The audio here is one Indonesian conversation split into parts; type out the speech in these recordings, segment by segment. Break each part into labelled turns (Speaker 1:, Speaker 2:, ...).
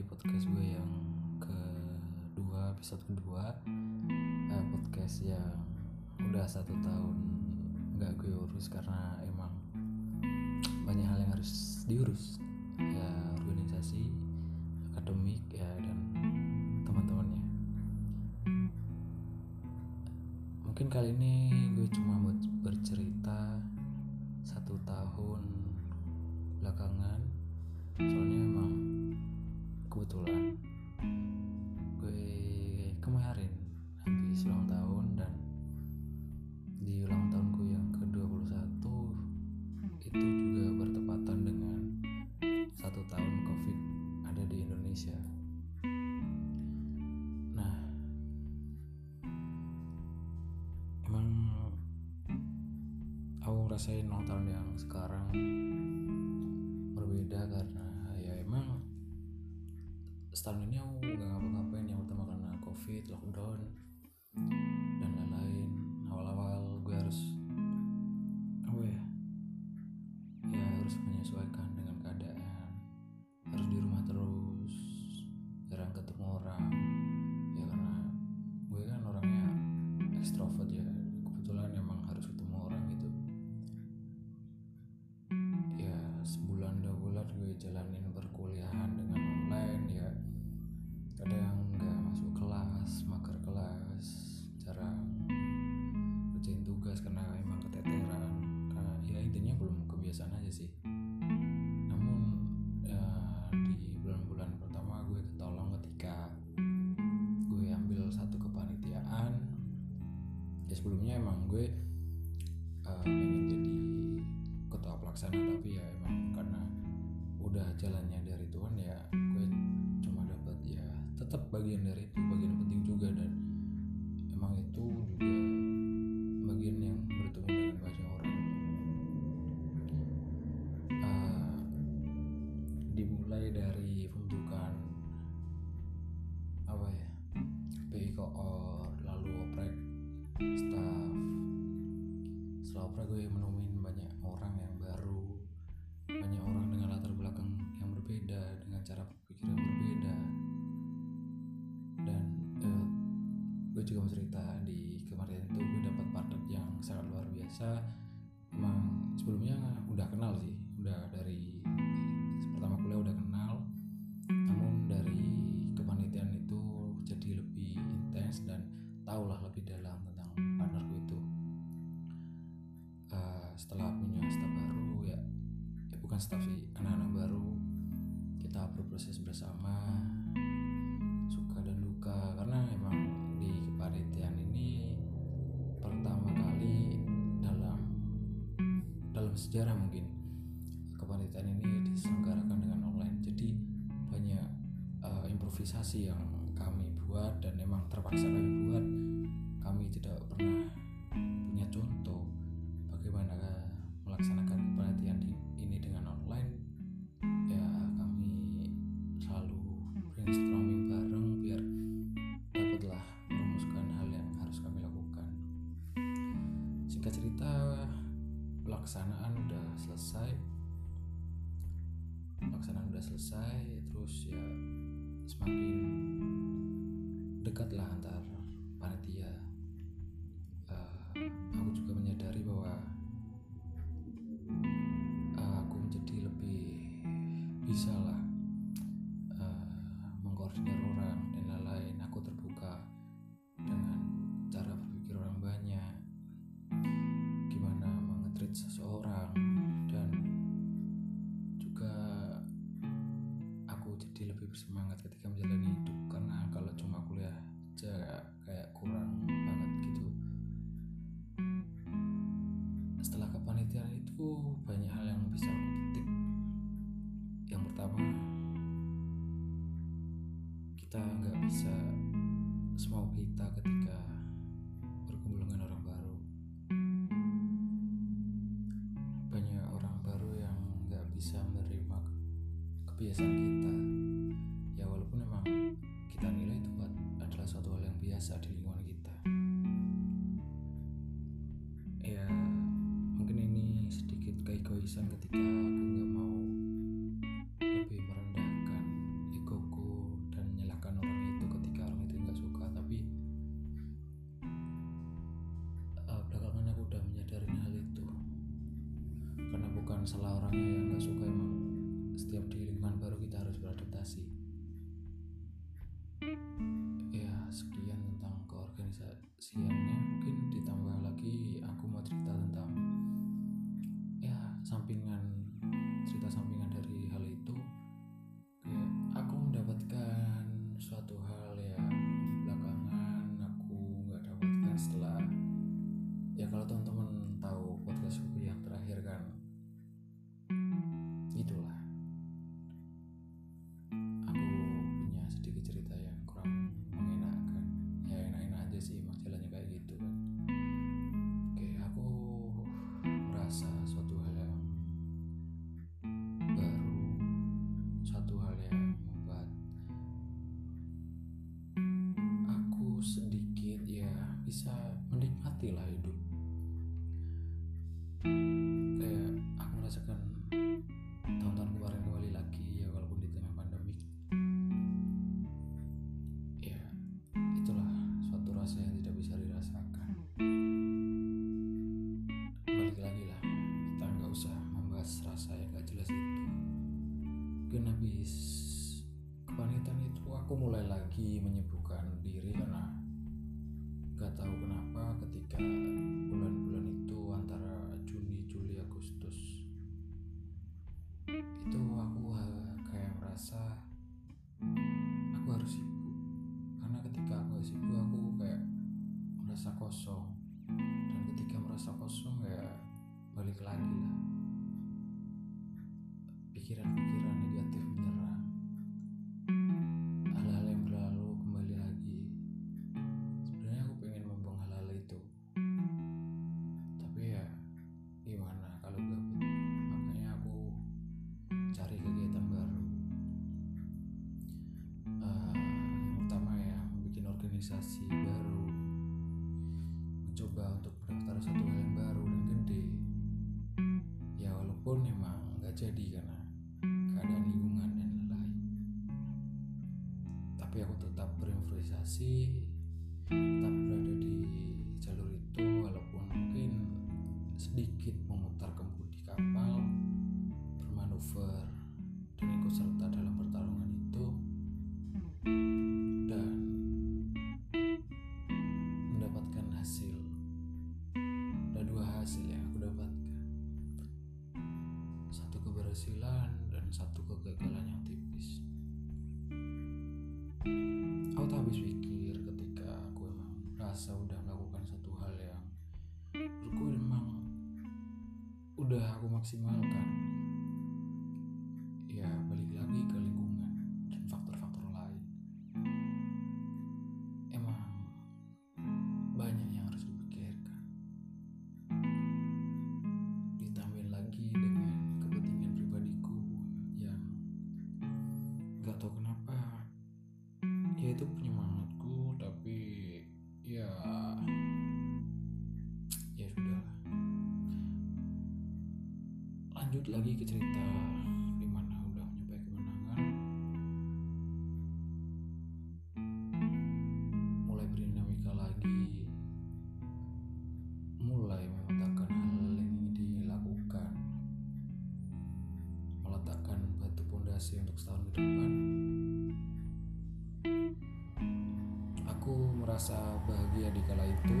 Speaker 1: di podcast gue yang kedua episode kedua. Eh, podcast yang udah satu tahun nggak gue urus karena emang banyak hal yang harus diurus. Ya organisasi akademik ya dan teman-temannya. Mungkin kali ini gue cuma mau bercerita satu tahun belakangan. Soalnya 走了。sana tapi ya emang karena udah jalannya dari Tuhan ya gue cuma dapat ya tetap bagian dari itu bagian penting juga dan emang itu juga saya emang sebelumnya udah kenal sih. Udah dari pertama kuliah udah kenal. Namun dari kepanitiaan itu jadi lebih intens dan tahulah lebih dalam tentang partnerku itu. Uh, setelah punya staff baru ya, ya bukan staff sih anak-anak baru kita berproses bersama. sejarah mungkin. Kepanitiaan ini diselenggarakan dengan online. Jadi banyak uh, improvisasi yang kami buat dan memang terpaksa kami buat. Kami tidak pernah punya contoh bagaimana melaksanakan kepanitiaan ini dengan online. Ya kami selalu brainstorm salah orangnya yang gak suka emang setiap dia terjadi karena keadaan lingkungan dan lain-lain. Tapi aku tetap berimprovisasi udah aku maksimalkan. untuk setahun ke depan. Aku merasa bahagia di kala itu.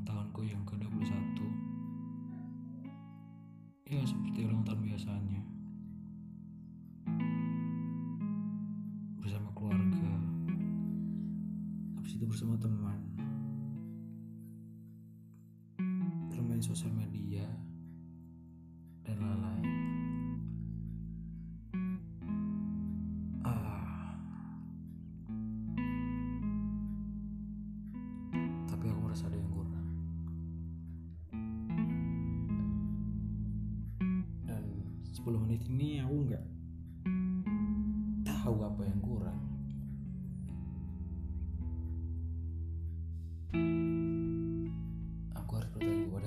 Speaker 1: ulang tahunku yang ke-21. Ya seperti ulang tahun biasanya.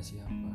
Speaker 1: siapa.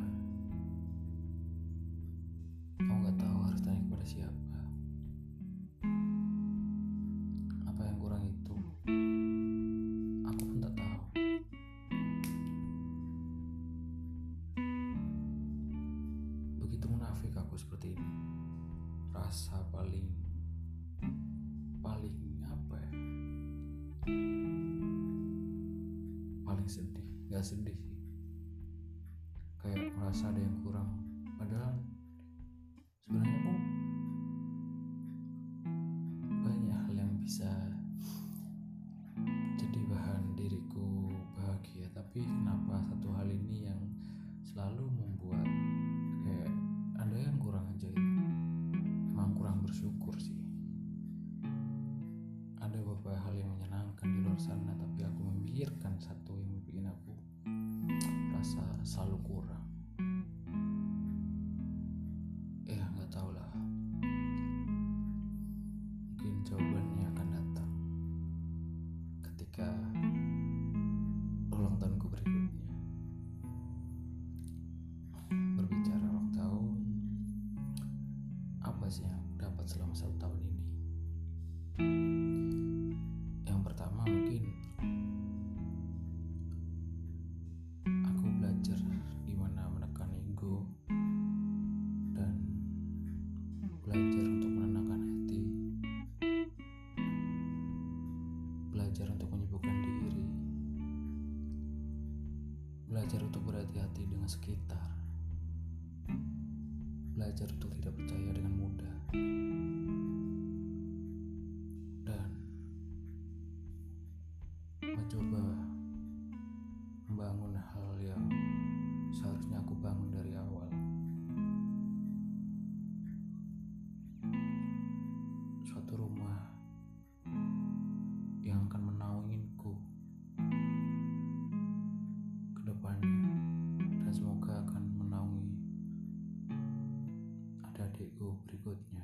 Speaker 1: 지금부터 adikku berikutnya.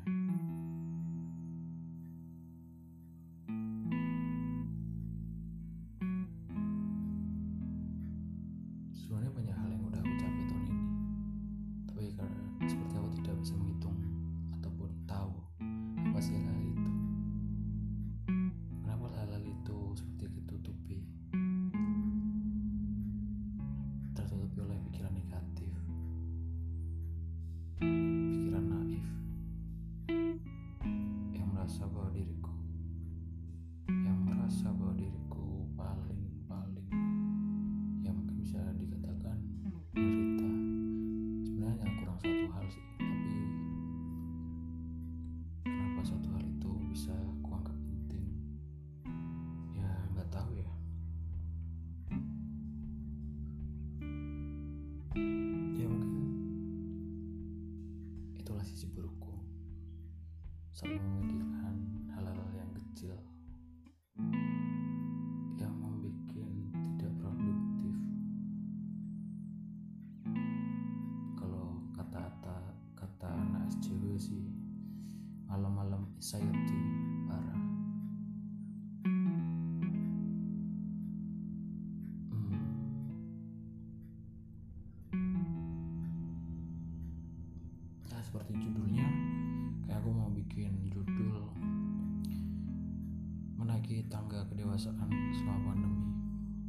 Speaker 1: lagi tangga kedewasaan selama pandemi.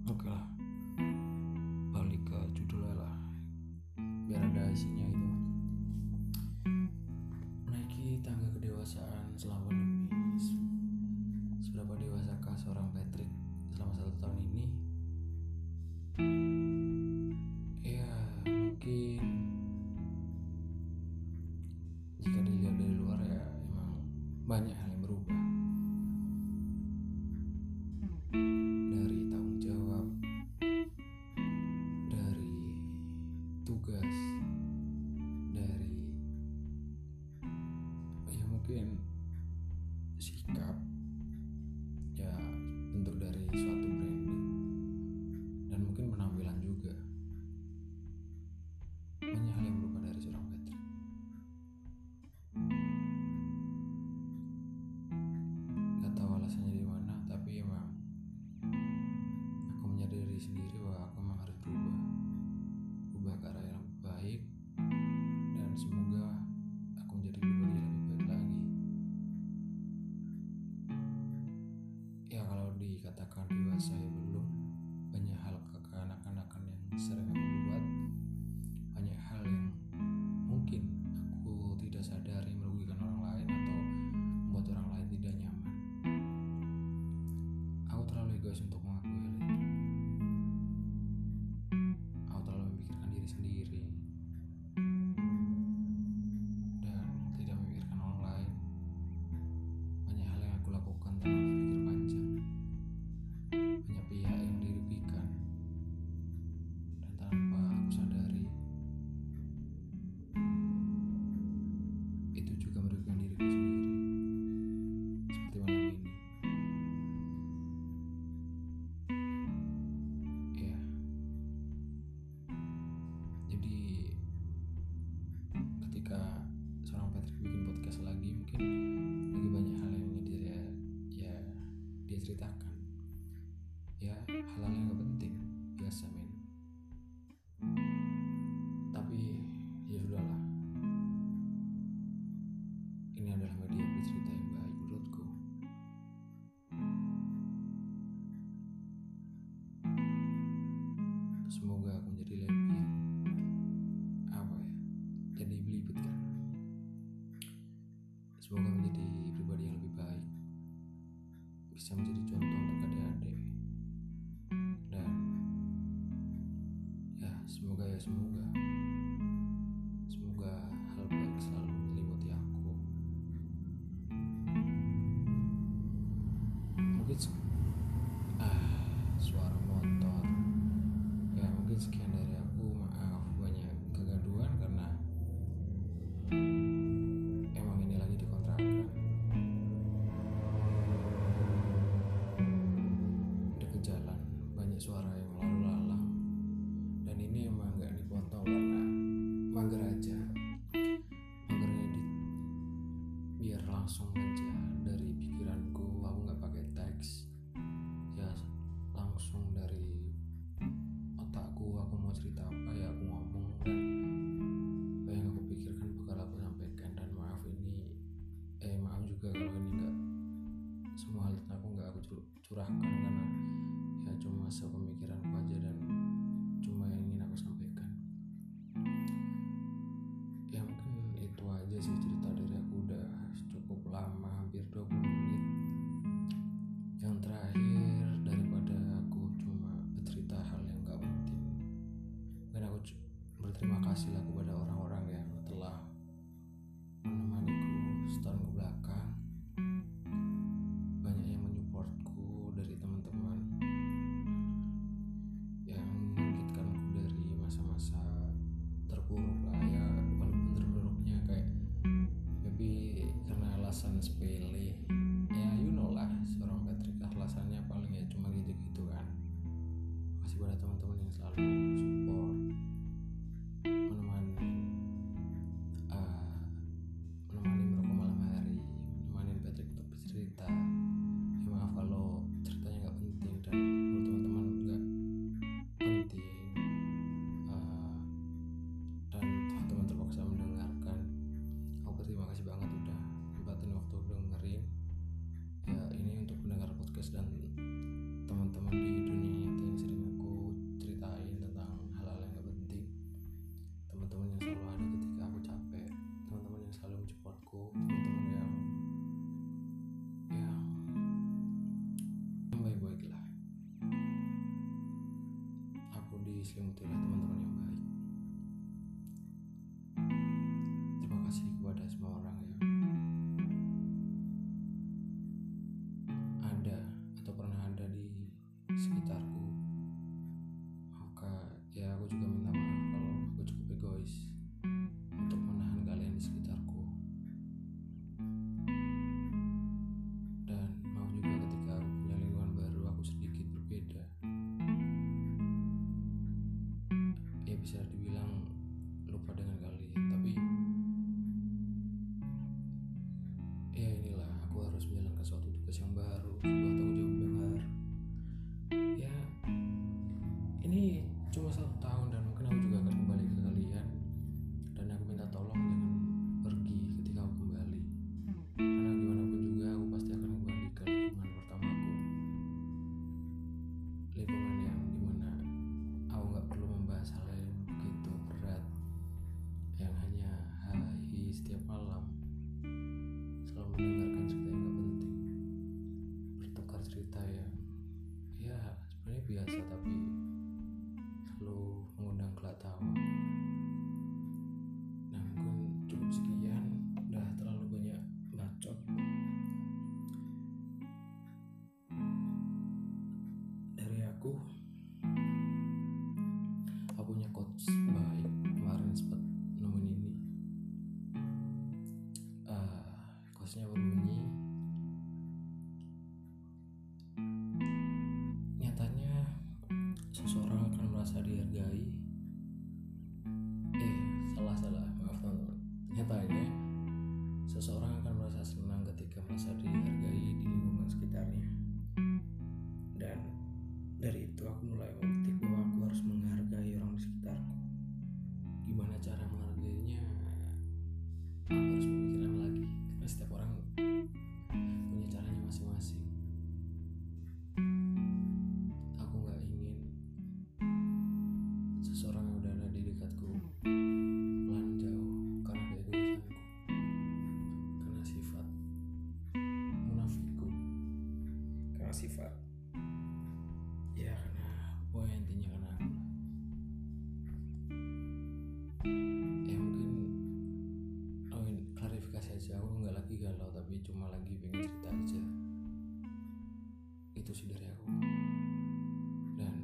Speaker 1: Oke lah. Berterima kasih 那时候呢？cuma lagi pengen cerita aja. Itu sih dari aku. Dan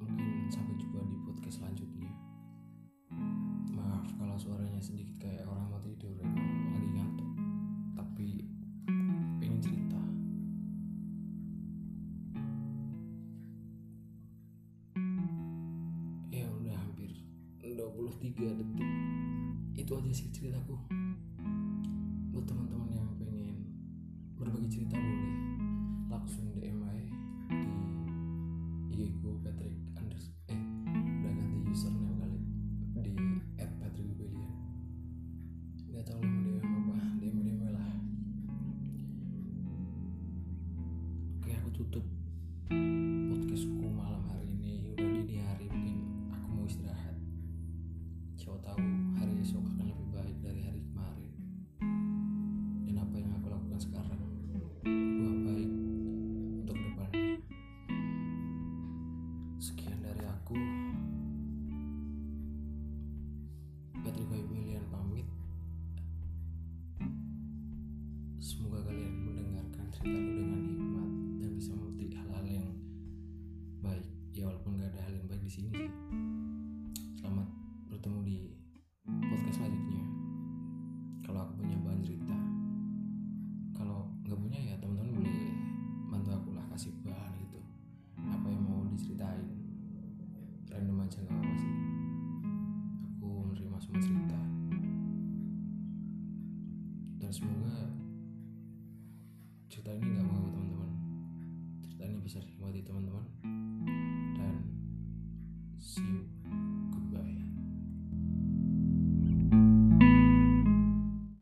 Speaker 1: mungkin sampai jumpa di podcast selanjutnya. Maaf kalau suaranya sedikit kayak orang mau tidur ya. lagi ngantuk. Tapi pengen cerita. Ya udah hampir 23 detik itu aja sih ceritaku. Buat teman-teman yang pengen berbagi cerita boleh.